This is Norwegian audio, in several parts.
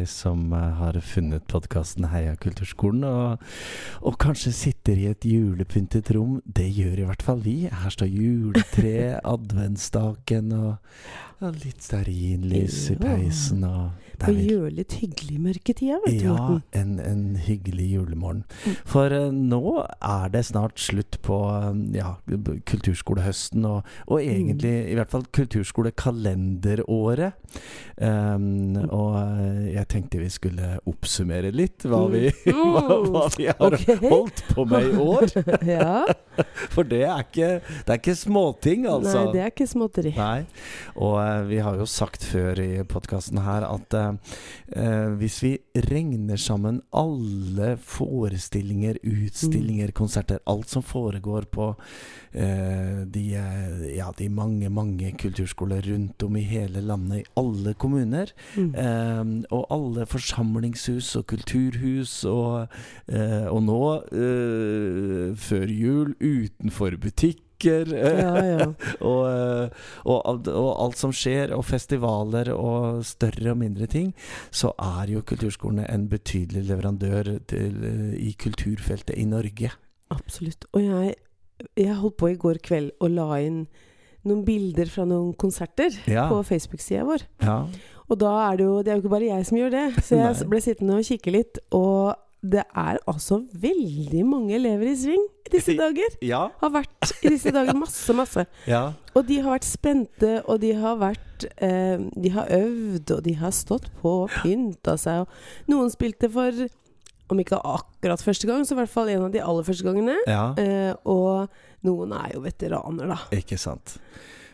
deg som eh, har funnet podkasten Heia kulturskolen, og, og kanskje sitter i et julepyntet rom. Det gjør i hvert fall vi. Her står juletre, adventsstaken og, og litt stearinlys i peisen. Og det Og er gjør litt hyggelig i mørketida, vet du, ja, en, en hyggelig julemorgen. Mm. For uh, nå er det snart slutt på eh, ja, kulturskolehøsten, og, og egentlig i hvert fall kulturskolekalenderåret. Um, og eh, jeg tenkte vi skulle oppsummere litt hva vi, Mm. hva, hva vi har okay. holdt på med i år. ja. For det er ikke, det er ikke småting, altså. Nei, det er ikke småtteri. Nei. Og vi har jo sagt før i podkasten her at eh, eh, hvis vi regner sammen alle forestillinger, utstillinger, konserter, alt som foregår på eh, de, eh, ja, de mange, mange kulturskoler rundt om i hele landet, i alle kommuner, Mm. eh, og alle forsamlingshus og kulturhus, og, eh, og nå, eh, før jul, utenfor butikker. Ja, ja. og, eh, og, og alt som skjer, og festivaler og større og mindre ting, så er jo kulturskolene en betydelig leverandør til, eh, i kulturfeltet i Norge. Absolutt. Og jeg, jeg holdt på i går kveld og la inn noen bilder fra noen konserter Ja. på Facebook-sida vår. Ja. Og da er det jo Det er jo ikke bare jeg som gjør det. Så jeg ble sittende og kikke litt, og det er altså veldig mange elever i sving disse dager. Ja. Har vært i disse dager masse, masse. ja. Og de har vært spente, og de har vært eh, De har øvd, og de har stått på og pynta seg. Og noen spilte for om ikke akkurat første gang, så i hvert fall en av de aller første gangene. ja. Eh, og noen er jo veteraner, da. Ikke sant.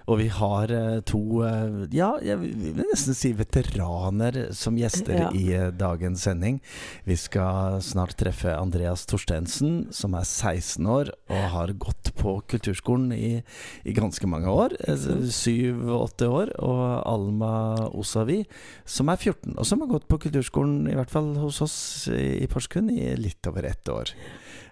Og vi har eh, to eh, ja, jeg vil nesten si veteraner som gjester Ja. i eh, dagens sending. Vi skal snart treffe Andreas Torstensen, som er 16 år og har gått på kulturskolen i, i ganske mange år. Syv-åtte år. Og Alma Osavi, som er 14, og som har gått på kulturskolen, i hvert fall hos oss i, i Porsgrunn, i litt over ett år.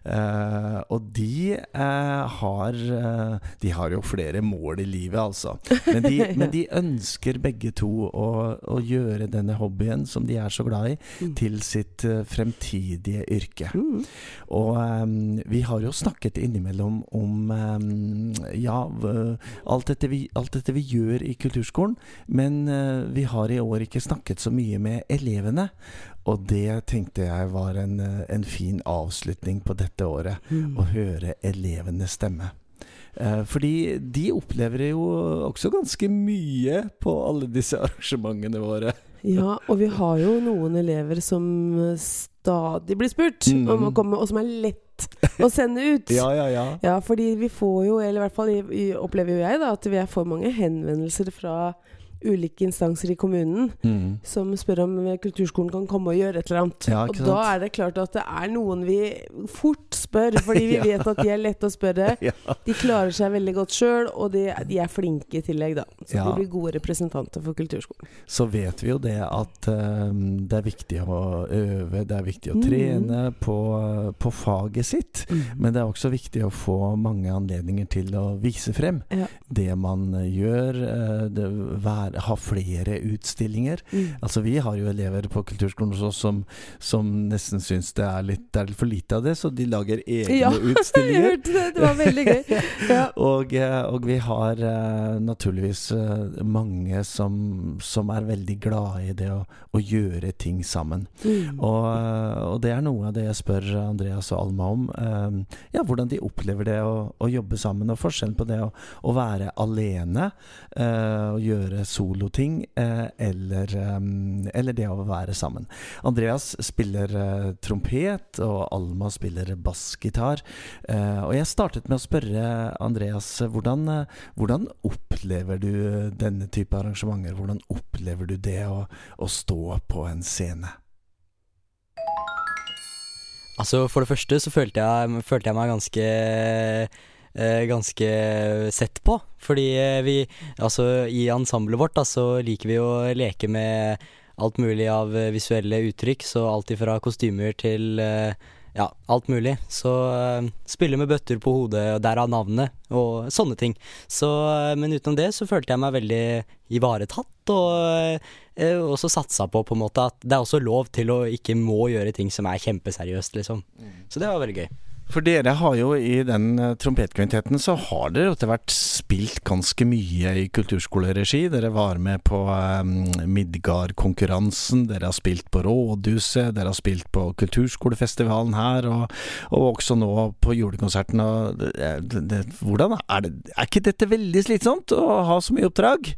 Eh, og de uh, har uh, De har jo flere mål i livet, altså. Men de, men de ønsker begge to å, å gjøre denne hobbyen, som de er så glad i, Mm. til sitt fremtidige yrke. Mm. Og um, vi har jo snakket innimellom om um, ja, alt dette, vi, alt dette vi gjør i kulturskolen, men vi har i år ikke snakket så mye med elevene. Og det tenkte jeg var en, eh, en fin avslutning på dette året. Mm. Å høre elevenes stemme. Eh, fordi de opplever jo også ganske mye på alle disse arrangementene våre. Ja, og vi har jo noen elever som eh, stadig blir spurt Mm. om å komme, og som er lett å sende ut. Ja, ja, ja. Ja, fordi vi får jo, eller i hvert fall opplever jo jeg, da, at vi får mange henvendelser fra ulike instanser i kommunen Mm. som spør om kulturskolen kan komme og gjøre et eller annet. Ja, og da er det klart at det er noen vi fort spør, fordi vi Ja. vet at de er lette å spørre. Ja. De klarer seg veldig godt sjøl, og de, de er flinke i tillegg, da. Så de blir gode representanter for kulturskolen. så vet vi jo det at um, det er viktig å øve, det er viktig å trene trene på, på faget sitt. Men det er også viktig å få mange anledninger til å vise frem det man gjør. eh, Det, være, ha flere utstillinger. Mm. Altså Vi har jo elever på kulturskolen hos oss som, som nesten syns det er litt det er litt for lite av det, så de lager egne Ja, Jeg utstillinger. hørte det, det var veldig gøy. Ja. Og, eh, og vi har eh, naturligvis eh, mange som, som er veldig glade i det å, å gjøre ting sammen. Mm. Og, og det er noe av det jeg spør Andreas og Alma om. ja, Hvordan de opplever det å, å jobbe sammen, og forskjellen på det å, å være alene uh, og gjøre soloting, eh, eller, eh, eller det å være sammen. Andreas spiller eh, trompet, og Alma spiller bassgitar. Eh, og jeg startet med å spørre Andreas hvordan, hvordan opplever du denne type arrangementer? Hvordan opplever du det å, å stå på en scene? Altså, for det første så følte jeg, følte jeg meg ganske Ganske sett på. Fordi eh, vi Altså, i ensemblet vårt da, så liker vi å leke med alt mulig av eh, visuelle uttrykk. Så alt ifra kostymer til eh, ja, alt mulig. Så uh, spille med bøtter på hodet, derav navnet, og sånne ting. Så, uh, men utenom det så følte jeg meg veldig ivaretatt, og uh, også satsa på på en måte at det er også lov til å ikke må gjøre ting som er kjempeseriøst, liksom. Mm. Så det var veldig gøy. For dere har jo i den uh, trompetkvintetten så har dere etter hvert spilt ganske mye i kulturskoleregi. Dere var med på um, Midgard-konkurransen, dere har spilt på Rådhuset, dere har spilt på kulturskolefestivalen her, og, og også nå på julekonserten. Og det, det, hvordan er det Er ikke dette veldig slitsomt å ha så mye oppdrag?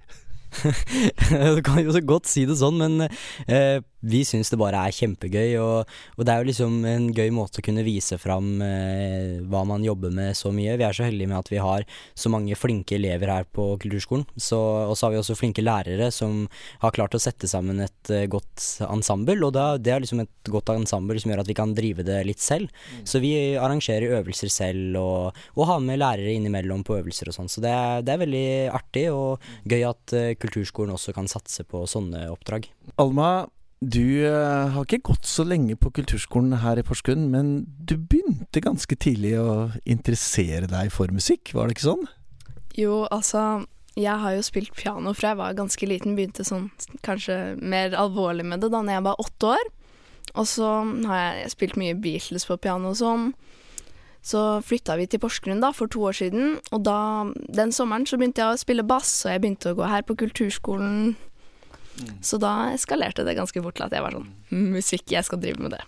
du kan jo så godt si det sånn, men eh, vi syns det bare er kjempegøy. Og, og, det er jo liksom en gøy måte å kunne vise fram eh, hva man jobber med så mye. Vi er så heldige med at vi har så mange flinke elever her på kulturskolen. og så har vi også flinke lærere som har klart å sette sammen et eh, godt ensemble. Og da, det er liksom et godt ensemble som gjør at vi kan drive det litt selv. Mm. Så vi arrangerer øvelser selv og, og har med lærere innimellom på øvelser og sånn. Så det er, det er, veldig artig og gøy at eh, kulturskolen også kan satse på sånne oppdrag. Alma, du uh, har ikke gått så lenge på kulturskolen her i Porsgrunn, men du begynte ganske tidlig å interessere deg for musikk, var det ikke sånn? Jo, altså Jeg har jo spilt piano fra jeg var ganske liten. Begynte sånn kanskje mer alvorlig med det da når jeg var åtte år. Og så har jeg spilt mye Beatles på piano og sånn. Så flytta vi til Porsgrunn da, for to år siden, og da, den sommeren så begynte jeg å spille bass, og jeg begynte å gå her på kulturskolen så da eskalerte det ganske fort til at jeg var sånn Musikk, jeg skal drive med det.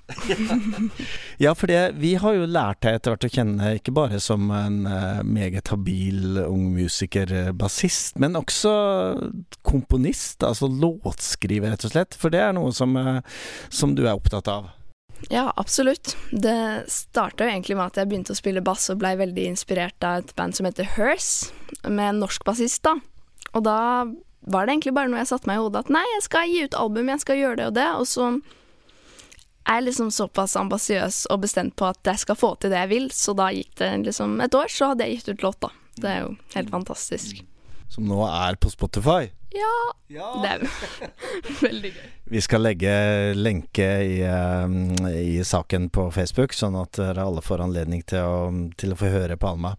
ja, for det, vi har jo lært deg etter hvert å kjenne ikke bare som en uh, meget habil ung musiker, uh, bassist, men også komponist, altså låtskriver, rett og slett. For det er noe som, uh, som du er opptatt av. Ja, absolutt. Det starta jo egentlig med at jeg begynte å spille bass og blei veldig inspirert av et band som heter Hers, med en norsk bassist, da. Og da var det egentlig bare noe jeg satte meg i hodet at nei, jeg skal gi ut album, jeg skal gjøre det og det, og så er jeg liksom såpass ambisiøs og bestemt på at jeg skal få til det jeg vil, så da gikk det liksom et år, så hadde jeg gitt ut låt, da. Det er jo helt fantastisk. Som nå er på Spotify? Ja. ja. Det er veldig gøy. Vi skal legge lenke i, uh, i, saken på Facebook, sånn at dere alle får anledning til å, til å få høre på Alma.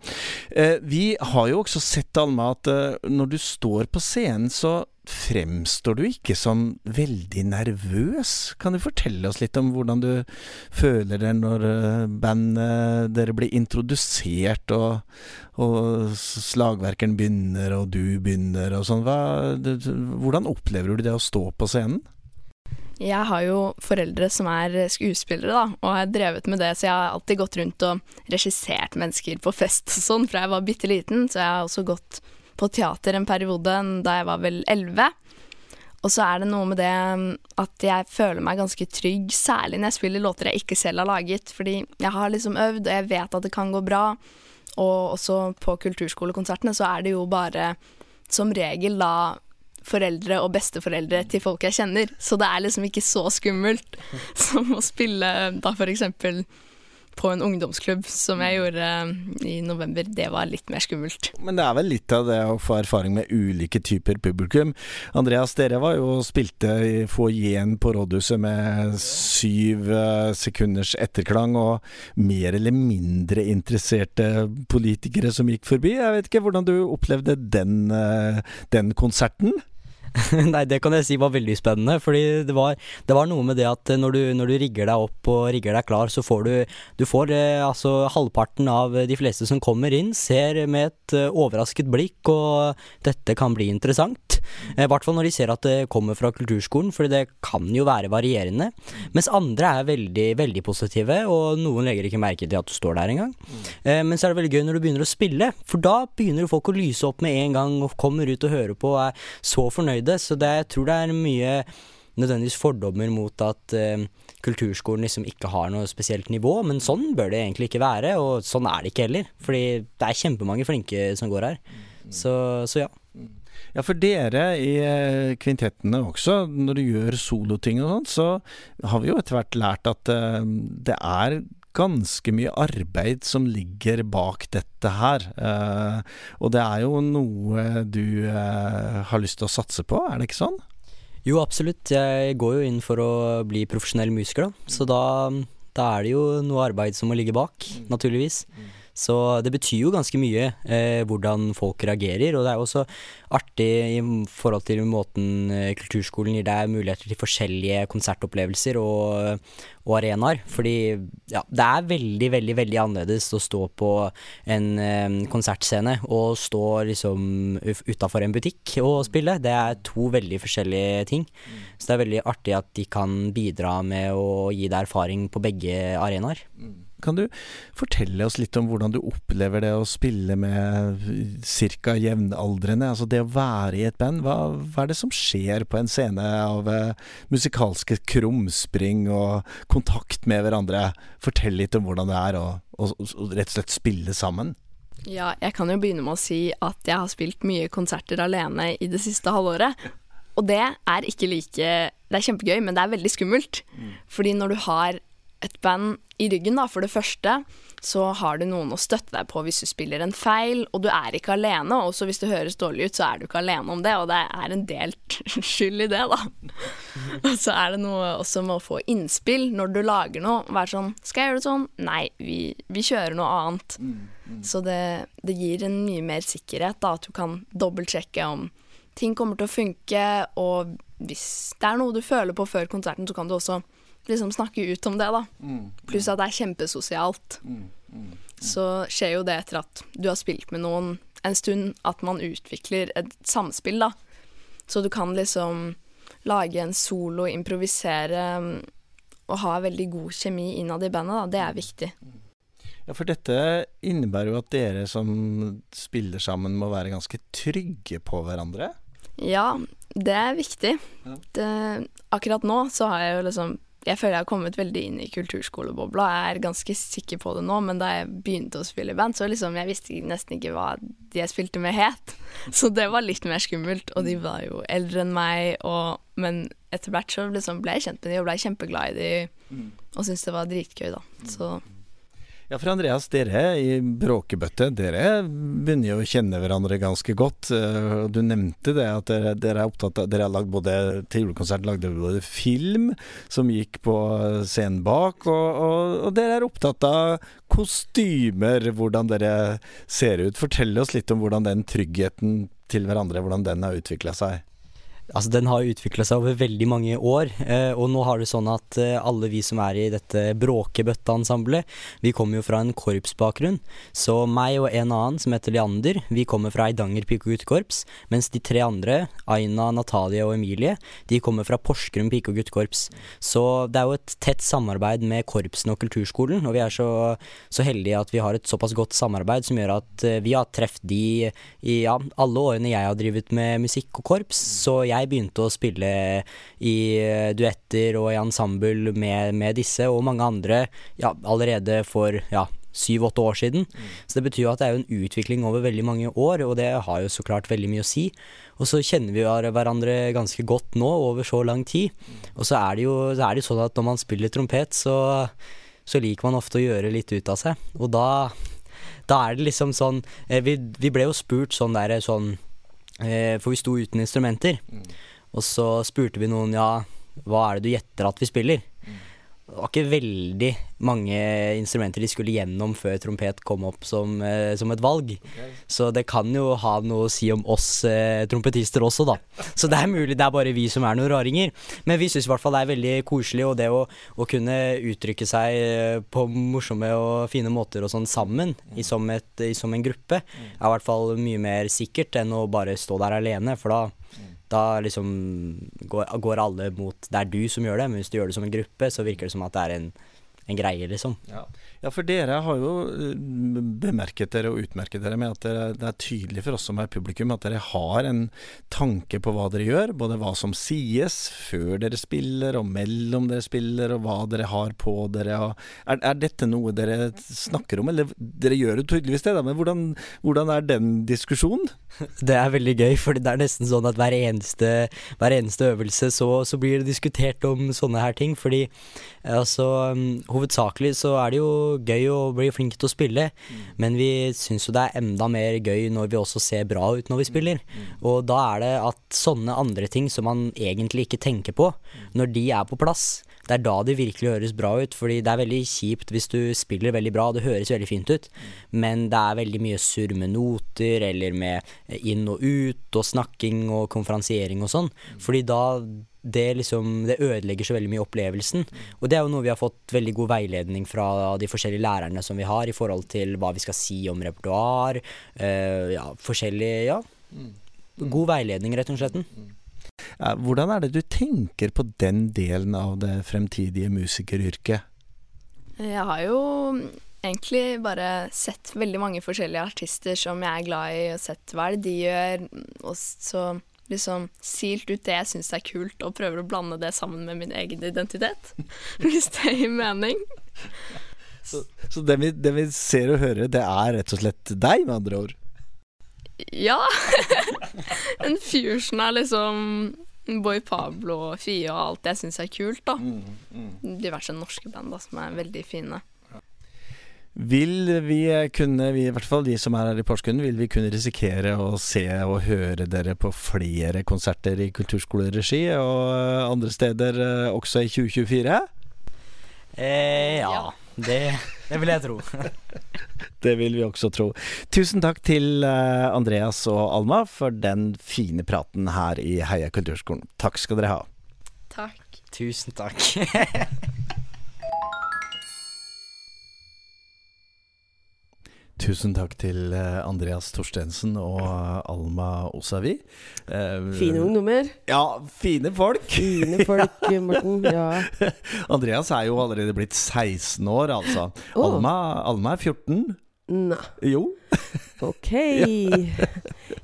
Uh, vi har jo også sett, Alma, at uh, når du står på scenen, så fremstår du ikke som veldig nervøs. Kan du fortelle oss litt om hvordan du føler det når bandet dere blir introdusert, og, og slagverkeren begynner, og du begynner, og sånn? Hvordan opplever du det å stå på scenen? Jeg har jo foreldre som er skuespillere, da, og har drevet med det, så jeg har alltid gått rundt og regissert mennesker på fest og sånn fra jeg var bitte liten, så jeg har også gått på teater en periode da jeg var vel elleve. Og så er det noe med det um, at jeg føler meg ganske trygg, særlig når jeg spiller låter jeg ikke selv har laget, fordi jeg har liksom øvd, og jeg vet at det kan gå bra. Og også på kulturskolekonsertene så er det jo bare som regel da foreldre og besteforeldre til folk jeg kjenner. Så det er liksom ikke så skummelt som å spille da for eksempel på en ungdomsklubb, som jeg gjorde eh, i november. Det var litt mer skummelt. Men det er vel litt av det å få erfaring med ulike typer publikum. Andreas, dere var jo spilte i foajeen på Rådhuset med syv eh, sekunders etterklang, og mer eller mindre interesserte politikere som gikk forbi. Jeg vet ikke hvordan du opplevde den, eh, den konserten? Nei, det kan jeg si var veldig spennende. Fordi det var, det var noe med det at når du, når du, rigger deg opp og rigger deg klar, så får du Du får eh, altså halvparten av de fleste som kommer inn, ser med et eh, overrasket blikk, og dette kan bli interessant. Eh, hvert fall når de ser at det kommer fra kulturskolen, fordi det kan jo være varierende. Mens andre er veldig, veldig positive, og noen legger ikke merke til at du står der engang. Eh, men så er det veldig gøy når du begynner å spille, for da begynner folk å lyse opp med en gang, og kommer ut og hører på og er så fornøyde. Så det, jeg tror det er mye nødvendigvis fordommer mot at eh, kulturskolen liksom ikke har noe spesielt nivå, men sånn bør det egentlig ikke være, og sånn er det ikke heller. Fordi det er kjempemange flinke som går her. Så, så ja. Ja, for dere i eh, kvintettene også, når du gjør soloting og sånn, så har vi jo etter hvert lært at uh, det er ganske mye arbeid som ligger bak dette her. Eh, og det er jo noe du eh, har lyst til å satse på, er det ikke sånn? Jo, absolutt. Jeg går jo inn for å bli profesjonell musiker, da. Så da Da er det jo noe arbeid som må ligge bak, naturligvis. Så det betyr jo ganske mye eh, hvordan folk reagerer, og det er jo også artig i forhold til måten eh, kulturskolen gir deg muligheter til forskjellige konsertopplevelser og, og arenaer. Fordi ja, det er veldig, veldig veldig annerledes å stå på en eh, konsertscene og stå liksom utafor en butikk og spille. Det er to veldig forskjellige ting. Så det er veldig artig at de kan bidra med å gi deg erfaring på begge arenaer. Kan du fortelle oss litt om hvordan du opplever det å spille med ca. jevnaldrende? Altså det å være i et band. Hva, hva, er det som skjer på en scene av uh, musikalske krumspring og kontakt med hverandre? Fortell litt om hvordan det er å, å, å rett og slett spille sammen. Ja, jeg kan jo begynne med å si at jeg har spilt mye konserter alene i det siste halvåret. Og det er ikke like Det er kjempegøy, men det er veldig skummelt. Mm. Fordi når du har et band i ryggen, da. For det første så har du noen å støtte deg på hvis du spiller en feil, og du er ikke alene. Også hvis det høres dårlig ut, så er du ikke alene om det, og det er en delt skyld i det, da. Og så er det noe også med å få innspill når du lager noe. Være sånn Skal jeg gjøre det sånn? Nei, vi, vi kjører noe annet. Så det, det, gir en mye mer sikkerhet, da, at du kan dobbeltsjekke om ting kommer til å funke, og hvis det er noe du føler på før konserten, så kan du også liksom snakke ut om det, da. Mm, Pluss at det er kjempesosialt. Mm, mm, så skjer jo det etter at du har spilt med noen en stund, at man utvikler et samspill, da. Så du kan liksom lage en solo, improvisere og ha veldig god kjemi innad i bandet, da. Det er viktig. Ja, for dette innebærer jo at dere som spiller sammen må være ganske trygge på hverandre? Ja, det er viktig. Det, akkurat nå så har jeg jo liksom jeg føler jeg har kommet veldig inn i kulturskolebobla. Jeg er ganske sikker på det nå, men da jeg begynte å spille i band, så liksom jeg visste nesten ikke hva de jeg spilte med, het. Så det var litt mer skummelt. Og de var jo eldre enn meg, og, men etter hvert så liksom ble jeg kjent med de og ble kjempeglad i de, mm. og syntes det var dritgøy, da. Så ja, for Andreas, dere i Bråkebøtte, dere begynner jo å kjenne hverandre ganske godt. Eh, du nevnte det at dere, dere er opptatt av Dere har lagd både til julekonsert lagde både film som gikk på scenen bak, og, og, og, dere er opptatt av kostymer, hvordan dere ser ut. Fortell oss litt om hvordan den tryggheten til hverandre, hvordan den har utvikla seg. Altså, den har utvikla seg over veldig mange år, eh, og nå har det sånn at eh, alle vi som er i dette Bråkebøtte-ensemblet, vi kommer jo fra en korpsbakgrunn. Så meg og en annen som heter Leander, vi kommer fra Eidanger pike-og-guttekorps, mens de tre andre, Aina, Natalie og Emilie, de kommer fra Porsgrunn pike- og guttekorps. Så det er jo et tett samarbeid med korpsene og kulturskolen, og vi er så, så heldige at vi har et såpass godt samarbeid som gjør at eh, vi har truffet de i ja, alle årene jeg har drevet med musikk og korps, så jeg jeg begynte å spille i eh, duetter og i ensemble med, med disse og mange andre ja, allerede for ja, syv-åtte år siden. Mm. Så det betyr jo at det er jo en utvikling over veldig mange år, og det har jo så klart veldig mye å si. Og så kjenner vi hverandre ganske godt nå over så lang tid. Og så er det jo er det sånn at når man spiller trompet, så, så, liker man ofte å gjøre litt ut av seg. Og da, da er det liksom sånn eh, vi, vi ble jo spurt sånn der sånn for vi sto uten instrumenter. Mm. Og så spurte vi noen ja, hva er det du gjetter at vi spiller? Det var ikke veldig mange instrumenter de skulle gjennom før trompet kom opp som, eh, som et valg. Okay. Så det kan jo ha noe å si om oss eh, trompetister også, da. Så det er mulig det er bare vi som er noen raringer. Men vi syns i hvert fall det er veldig koselig, og det å, å kunne uttrykke seg eh, på morsomme og fine måter og sånn sammen, mm. i, som, et, i, som, en gruppe, mm. er i hvert fall mye mer sikkert enn å bare stå der alene, for da. Da liksom går, går, alle mot Det er du som gjør det, men hvis du gjør det som en gruppe, så virker det som at det er en, en greie, liksom. Ja. Ja, for dere har jo eh, bemerket dere og utmerket dere med at dere, det er tydelig for oss som er publikum at dere har en tanke på hva dere gjør. Både hva som sies før dere spiller og mellom dere spiller, og hva dere har på dere. Er, er, dette noe dere snakker om? Eller dere gjør jo tydeligvis det, da, men hvordan, hvordan, er den diskusjonen? Det er veldig gøy, for det er nesten sånn at hver eneste, hver eneste øvelse så, så, blir det diskutert om sånne her ting. Fordi altså, hovedsakelig så er det jo gøy å bli flink til å spille, mm. men vi syns jo det er enda mer gøy når vi også ser bra ut når vi spiller. Mm. Og da er det at sånne andre ting som man egentlig ikke tenker på, når de er på plass, det er da det virkelig høres bra ut. Fordi det er veldig kjipt hvis du spiller veldig bra, det høres veldig fint ut, men det er veldig mye surr med noter, eller med inn og ut, og snakking og konferansiering og sånn. Fordi da det liksom Det ødelegger så veldig mye opplevelsen. Og det er jo noe vi har fått veldig god veiledning fra de forskjellige lærerne som vi har, i forhold til hva vi skal si om repertoar. eh, ja, forskjellig Ja. God veiledning, rett og slett. Hvordan er det du tenker på den delen av det fremtidige musikeryrket? Jeg har jo egentlig bare sett veldig mange forskjellige artister som jeg er glad i, og sett hva det de gjør, og så liksom silt ut det jeg syns er kult, og prøver å blande det sammen med min egen identitet. Hvis det gir mening. Så, så det, vi, det vi ser og hører, det er rett og slett deg, med andre ord? Ja. en fusion av liksom Boy Pablo og Fie og alt jeg syns er kult, da. Diverse norske band da, som er veldig fine. Vil vi kunne, vi, i hvert fall de som er her i Porsgrunn, vil vi kunne risikere å se og høre dere på flere konserter i kulturskoleregi og andre steder eh, også i 2024? Eh, ja, Ja. Det, det vil jeg tro. Det vil vi også tro. Tusen takk til eh, Andreas og Alma for den fine praten her i Heia kulturskolen. Takk skal dere ha. Takk. Tusen takk. Tusen takk til eh, Andreas Torstensen og Alma Osavi. Eh, Fine ungdommer. Ja, fine folk. Fine folk, Morten. Ja. Andreas er jo allerede blitt 16 år, altså. Oh. Alma, Alma er 14. Nei. Jo. Ok.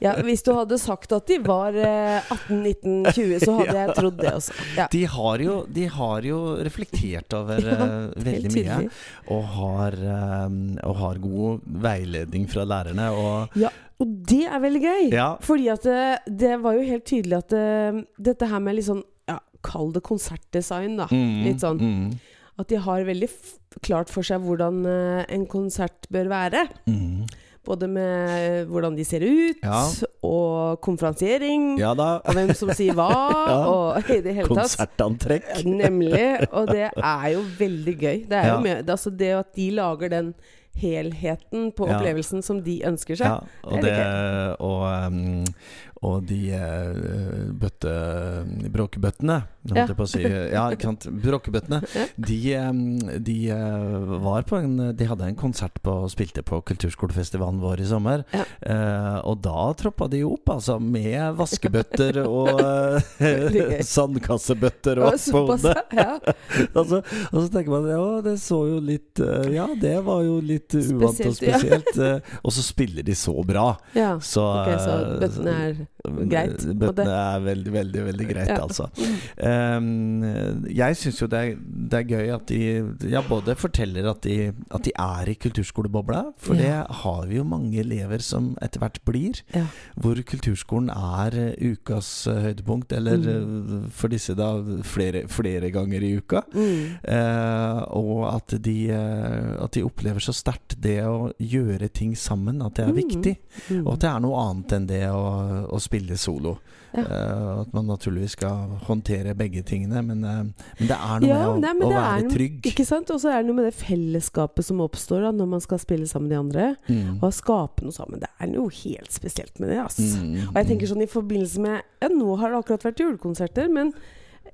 Ja, hvis du hadde sagt at de var eh, 18, 19, 20, så hadde jeg trodd det også. Ja. De har jo, de har jo reflektert over Ja, eh, veldig mye. Og har, eh, og har god veiledning fra lærerne. Og Ja, og det er veldig gøy. ja, Fordi at det, det var jo helt tydelig at det, dette her med litt sånn ja, Kall det konsertdesign, da. mm, Litt sånn. mm, At de har veldig klart for seg hvordan eh, en konsert bør være. mm. Både med hvordan de ser ut, Ja. og konferansiering, Ja og hvem som sier hva, Ja. og i det hele tatt. Konsertantrekk. Nemlig. Og det er jo veldig gøy. Det er jo med, altså det at de lager den helheten på opplevelsen som de ønsker seg. Ja, og, Det det, og, um, og de uh, bøtte... Bråkebøttene, holdt Ja. jeg på å si. Ja, ikke sant. Bråkebøttene. De, um, de uh, var på en De hadde en konsert på spilte på kulturskolefestivalen vår i sommer. Ja. Uh, og da troppa de opp, altså, med vaskebøtter og sandkassebøtter og Og på hodet. ja. og så tenker man ja, det så jo litt Ja, det var jo litt uvant og Spesielt, ja. spesielt. og så spiller de så bra. ja. Så, okay, så bøttene er greit, en måte. Bøttene er veldig, veldig, veldig greit, Ja. altså. Um, jeg syns jo det er, det er gøy at de ja, både forteller at de, at de er i kulturskolebobla, for Ja. det har vi jo mange elever som etter hvert blir. Ja. Hvor kulturskolen er eh, ukas eh, høydepunkt, eller Mm. eh, for disse da flere, flere ganger i uka. Mm. Uh, og at de, at de opplever så sterkt det å gjøre ting sammen, at det er Mm. viktig. Mm. Og at det er noe annet enn det å, å spille solo. Ja. Uh, at man naturligvis skal håndtere begge tingene, men, uh, men det er noe Ja, med å, nei, å være noe- trygg. Ikke sant? Og så er det noe med det fellesskapet som oppstår da, når man skal spille sammen med de andre. Mm. Og skape noe sammen. Det er noe helt spesielt med det. ass. Mm, Og jeg tenker sånn i forbindelse med Ja, nå har det akkurat vært julekonserter, men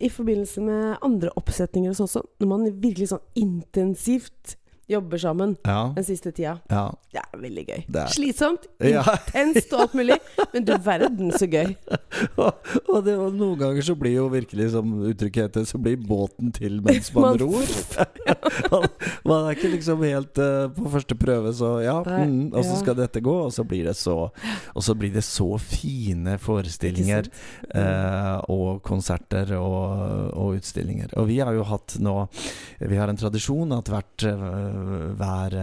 i forbindelse med andre oppsetninger og sånn, så når man virkelig sånn intensivt jobber sammen Ja, den siste tida, ja, det er veldig gøy. er Slitsomt, intenst og alt mulig, men du verden så gøy. og, og, det, og noen ganger så blir jo virkelig, som uttrykket heter, så blir båten til mens man Man- ror. man, man er ikke liksom helt uh, på første prøve, så ja, mm, og så skal dette gå, og så blir det så Og så blir det så fine forestillinger. uh. Og konserter og, og utstillinger. Og vi har jo hatt nå Vi har en tradisjon at hvert, eh, hver,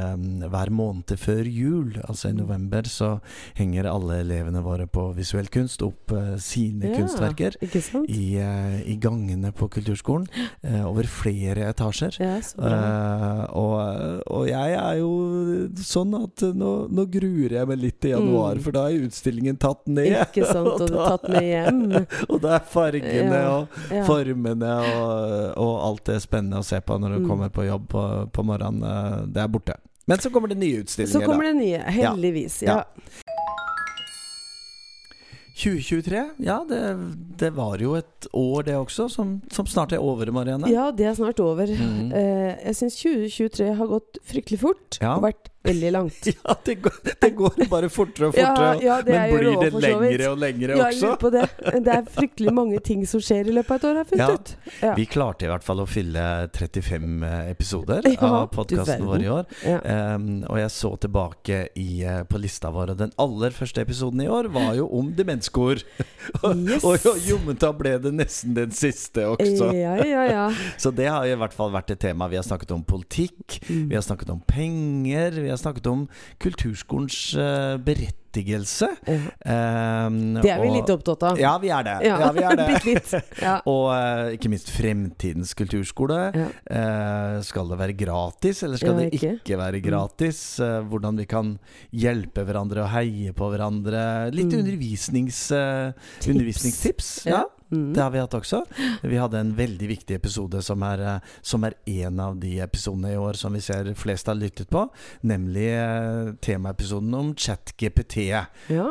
hver måned før jul, altså i november, så henger alle elevene våre på visuell kunst opp eh, sine Ja, kunstverker i, eh, i gangene på kulturskolen. eh, over flere etasjer. Ja, og, og jeg er jo sånn at nå, nå gruer jeg meg litt til januar, Mm. for da er utstillingen tatt ned. Ikke sant, og da, tatt med hjem. og da er fargene Ja, og formene og, og alt det spennende å se på når du Mm. kommer på jobb på, på morgenen. Eh, Det er borte. Men så kommer det nye utstillinger. Så kommer det nye, heldigvis. Ja. Ja. 2023, ja det, det var jo et år det også, som, som snart er over, Marianne. ja, det er snart over. Eh, jeg syns 2023 har gått fryktelig fort, Ja. og vært veldig langt. Ja, det går, det går bare fortere og fortere. ja, det men blir det lengre og lengre Ja, jeg også? lurer på det. Det er fryktelig mange ting som skjer i løpet av et år, har jeg funnet Ja. ut. Ja. Vi klarte i hvert fall å fylle 35 episoder Ja, av podkasten vår i år. Ja. Um, og jeg så tilbake i, eh, på lista vår, og den aller første episoden i år var jo om demenskor. Yes. og jommen ta ble det nesten den siste også. Ja, ja, ja. Så det har i hvert fall vært et tema. Vi har snakket om politikk, Mm. vi har snakket om penger, vi har snakket om kulturskolens eh, berettigelse. Ja. Um, Det er vi og- litt opptatt av. Ja, vi er det. Ja, vi er det. Ja. Og uh, ikke minst fremtidens kulturskole. Ja. Eh, skal det være gratis, eller skal Ja, det ikke? ikke være gratis? Uh, hvordan vi kan hjelpe hverandre og heie på hverandre. Litt Mm. undervisnings, undervisningstips. Ja. Ja. Mm. Det har vi hatt også. Vi hadde en veldig viktig episode som er, som er en av de episodene i år som vi ser flest har lyttet på. Nemlig temaepisoden om ChatGPT Ja.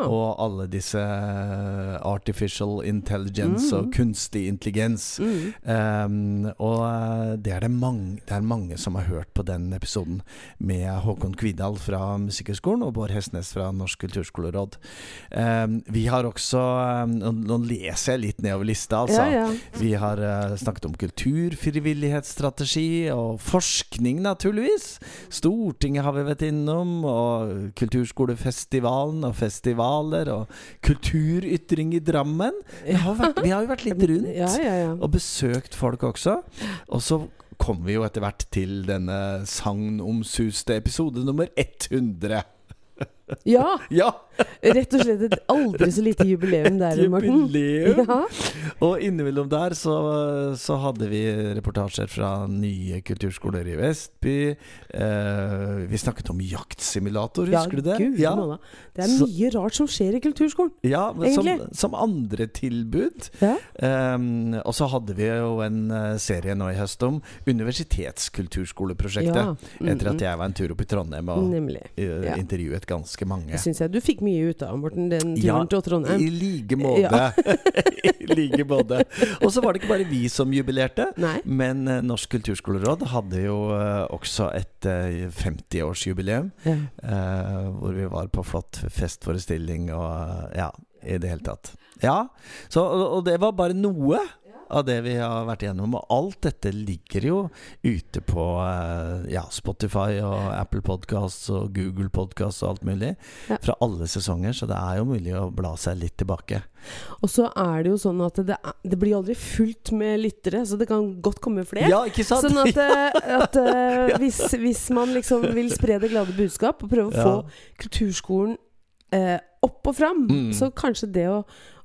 og alle disse eh, artificial intelligence Mm. og kunstig intelligens. Mm. Um, og eh, det er det, mange, det er mange som har hørt på den episoden med Håkon Kvidal fra Musikkhøgskolen og Bård Hestnes fra Norsk kulturskoleråd. Um, vi har også um, nå, leser jeg litt nedover lista, altså. Ja, ja. Vi har uh, snakket om kulturfrivillighetsstrategi og forskning, naturligvis. Stortinget har vi vært innom, og Kulturskolefestivalen og festivaler og kulturytring i Drammen. Vi har, vært, vi har jo vært litt rundt Ja, ja, ja. og besøkt folk også. Og så kom vi jo etter hvert til denne sagnomsuste episode nummer 100. ja! Ja! Rett og slett et aldri så lite jubileum der, Morten. Jubileum! Ja. Og innimellom der så, så hadde vi reportasjer fra nye kulturskoler i Vestby. Eh, vi snakket om jaktsimulator, Ja, husker du det? Gud, ja, malla. Det er Så- mye rart som skjer i kulturskolen. ja men som, som andre tilbud. Ja. Eh, og så hadde vi jo en eh, serie nå i høst om universitetskulturskoleprosjektet. Ja. Mm, Etter at jeg var en tur opp i Trondheim og Nemlig. Ja. intervjuet ganske mange. Det syns jeg du fikk mye ut av, Morten, den turen Ja, til Trondheim. I like måte. Ja. I like måte. Og så var det ikke bare vi som jubilerte. Nei. Men eh, Norsk kulturskoleråd hadde jo eh, også et eh, 50-årsjubileum. Ja. eh, hvor vi var på flott festforestilling og ja, i det hele tatt. Ja, så, og det var bare noe av det vi har vært igjennom. Og alt dette ligger jo ute på eh, ja, Spotify og Apple Podcasts og Google Podcasts og alt mulig. Ja. Fra alle sesonger, så det er jo mulig å bla seg litt tilbake. Og så er det jo sånn at det, det blir aldri fullt med lyttere, så det kan godt komme flere. Ja, ikke sant? Sånn at, eh, at eh, hvis, hvis man liksom vil spre det glade budskap og prøve å få kulturskolen eh, opp og fram, Mm. så kanskje det å,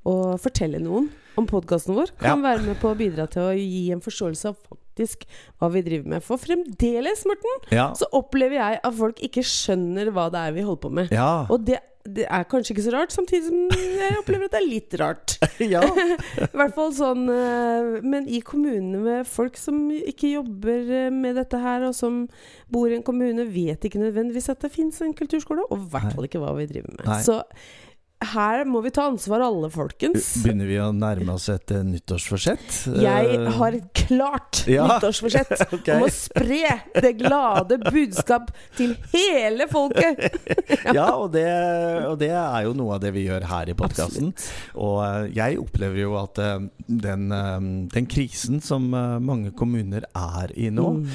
å fortelle noen om podkasten vår kan være med på å bidra til å gi en forståelse av faktisk hva vi driver med. For fremdeles, Morten, ja. så opplever jeg at folk ikke skjønner hva det er vi holder på med. Ja. Og det, det er kanskje ikke så rart, samtidig som jeg opplever at det er litt rart. ja. I hvert fall sånn eh, Men i kommunene med folk som ikke jobber eh, med dette her, og som bor i en kommune, vet ikke nødvendigvis at det fins en kulturskole, og i hvert fall ikke hva vi driver med. Nei. Så her må vi ta ansvar, alle, folkens. Begynner vi å nærme oss et eh, nyttårsforsett? Jeg Eh, har et klart Ja. nyttårsforsett okay. om å spre det glade budskap til hele folket. Ja, og det, og det er jo noe av det vi gjør her i podkasten. Og eh, jeg opplever jo at den, den krisen som mange kommuner er i nå, Mm.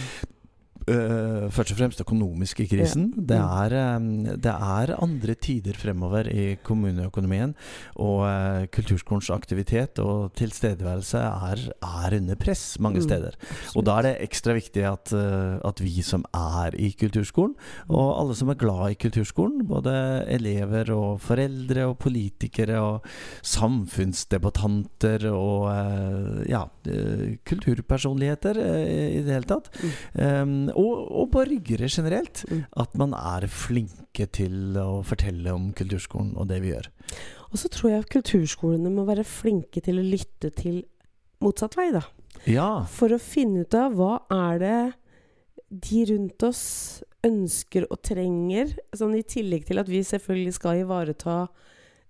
Øh, først og fremst økonomiske krisen. Ja. Det, Mm. er, um, det er andre tider fremover i kommuneøkonomien. Og uh, kulturskolens aktivitet og tilstedeværelse er, er under press mange Mm. steder. Og da er det ekstra viktig at, uh, at vi som er i kulturskolen, og alle som er glad i kulturskolen, både elever og foreldre og politikere og samfunnsdebattanter og ja, kulturpersonligheter i det hele tatt, um, og, og borgere generelt, Mm. at man er flinke til å fortelle om kulturskolen og det vi gjør. Og så tror jeg at kulturskolene må være flinke til å lytte til motsatt vei, da. Ja. For å finne ut av hva er det de rundt oss ønsker og trenger. Sånn I tillegg til at vi selvfølgelig skal ivareta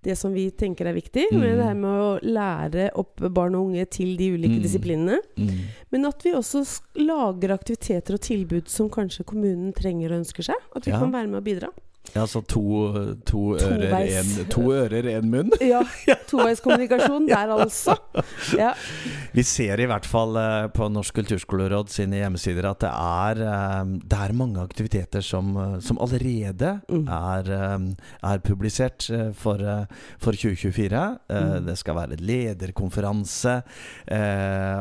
det som vi tenker er viktig, Mm. med det her med å lære opp barn og unge til de ulike Mm. disiplinene. Mm. Men at vi også lager aktiviteter og tilbud som kanskje kommunen trenger og ønsker seg. At vi Ja. kan være med og bidra. Ja, så to, to, ører, en, to ører, én munn. Ja, toveiskommunikasjon der, altså. Ja. Vi ser i hvert fall eh, på Norsk kulturskoleråd sine hjemmesider at det er, eh, det er mange aktiviteter som, eh, som allerede Mm. er, er publisert for, for 2024. Eh, Mm. Det skal være lederkonferanse,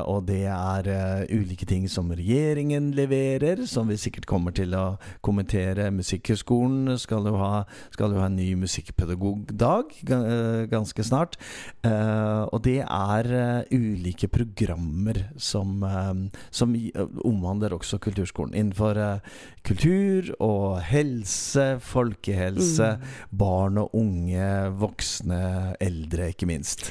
og det er ulike ting som regjeringen leverer, som vi sikkert kommer til å kommentere. Musikkhøgskolen skal jo ha, skal jo ha en ny musikkpedagogdag eh, ganske snart. Eh, og det er eh, ulike programmer som, som omhandler også kulturskolen. Innenfor kultur og helse, folkehelse, Mm. barn og unge, voksne, eldre, ikke minst.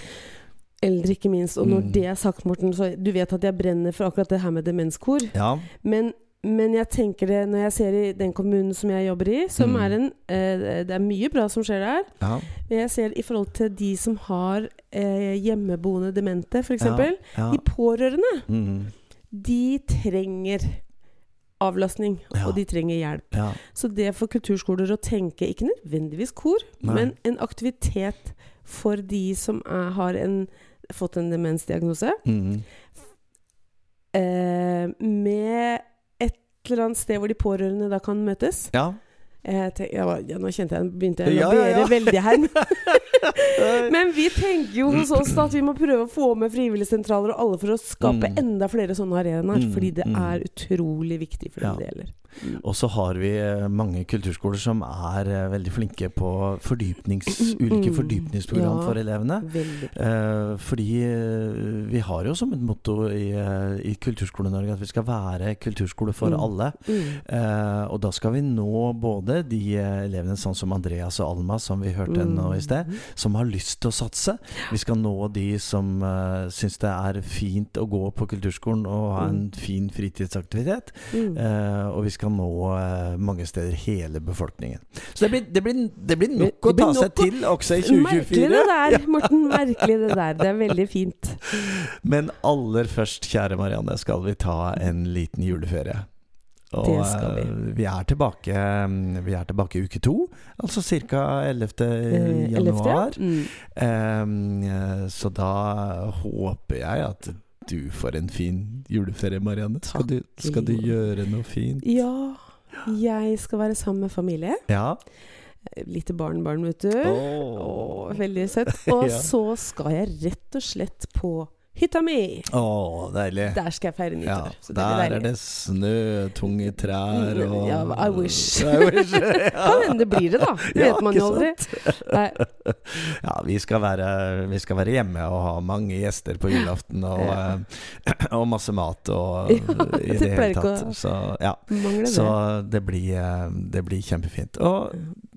Eldre, ikke minst. Og når Mm. det er sagt, Morten, så du vet at jeg brenner for akkurat det her med demenskor. Ja. Men, men jeg tenker det når jeg ser i den kommunen som jeg jobber i, som Mm. er en eh, Det er mye bra som skjer der. ja. Men jeg ser i forhold til de som har eh, hjemmeboende demente, f.eks. ja. De pårørende, Mm. de trenger avlastning, Ja. og de trenger hjelp. ja. Så det for kulturskoler å tenke, ikke nødvendigvis kor, Nei. men en aktivitet for de som er, har en, fått en demensdiagnose, Mm. eh, med eller annet sted hvor de pårørende da kan møtes. ja. Jeg tenk, jeg ja, nå kjente jeg begynte jeg å Ja, ja, ja. veldig her. Men vi tenker jo hos oss da at vi må prøve å få med frivilligsentraler og alle for å skape Mm. enda flere sånne arenaer. Mm, Fordi det mm. er utrolig viktig for dem Ja. det gjelder. Og så har vi eh, mange kulturskoler som er eh, veldig flinke på fordypnings, ulike Mm. fordypningsprogram Ja. for elevene. Eh, fordi vi har jo som et motto i, i Kulturskole-Norge at vi skal være kulturskole for Mm. alle. Mm. Eh, og da skal vi nå både de elevene sånn som Andreas og Alma, som vi hørte nå i sted, som har lyst til å satse. Vi skal nå de som uh, syns det er fint å gå på kulturskolen og ha en fin fritidsaktivitet. Og vi skal nå eh, mange steder hele befolkningen. Så det blir, det blir, det blir nok Det å ta blir seg å- til også i 2024. Merkelig det der, Morten. Merkelig det der. Det er veldig fint. Men aller først, kjære Marianne, skal vi ta en liten juleferie. Og Det skal vi. eh, vi er tilbake mm, Vi er tilbake uke to, altså ca. 11. Eh, januar. 11., Mm. Um, så da håper jeg at du får en fin juleferie, Marianne. Skal du, skal du gjøre noe fint? Ja, jeg skal være sammen med familie. Ja. Lite barnebarn, vet du. Oh. Åh, veldig søtt. Og Ja. så skal jeg rett og slett på hytta mi. Åh, deilig. Der skal jeg feire Ja, nyttår. så det der er det snø, tunge trær Mm, og ja, I wish. I wish. ja. Kan hende det blir det, da. Det Ja, vet man jo aldri. Ja, vi skal, være, vi skal være hjemme og ha mange gjester på julaften og, Ja. eh, og masse mat og Ja, i det det hele tatt. å- Så ja. Mangler Så det. det blir, eh, det blir kjempefint. Og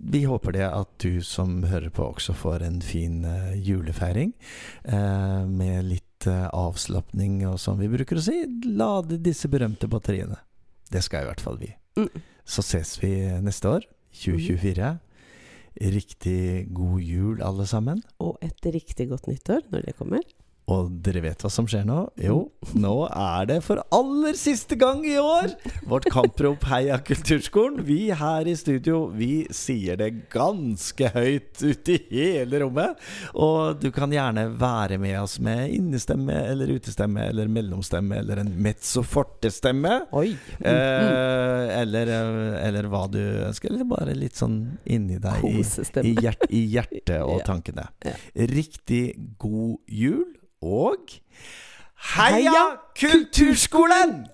vi håper det at du som hører på også får en fin eh, julefeiring. eh, med litt uh, avslapning og som vi bruker å si, lade disse berømte batteriene. Det skal i hvert fall vi. Mm. Så ses vi neste år, 2024. Riktig god jul, alle sammen. Og et riktig godt nyttår når det kommer. Og dere vet hva som skjer nå? Jo, nå er det for aller siste gang i år vårt kamprop Heia kulturskolen. Vi her i studio, vi sier det ganske høyt ute i hele rommet. Og du kan gjerne være med oss med innestemme eller utestemme eller mellomstemme eller en mezzo forte-stemme. Oi. Eh, eller, eller hva du ønsker. Eller bare litt sånn inni deg, i, i, hjert, i hjertet og Ja. tankene. Riktig god jul og Heia Kulturskolen!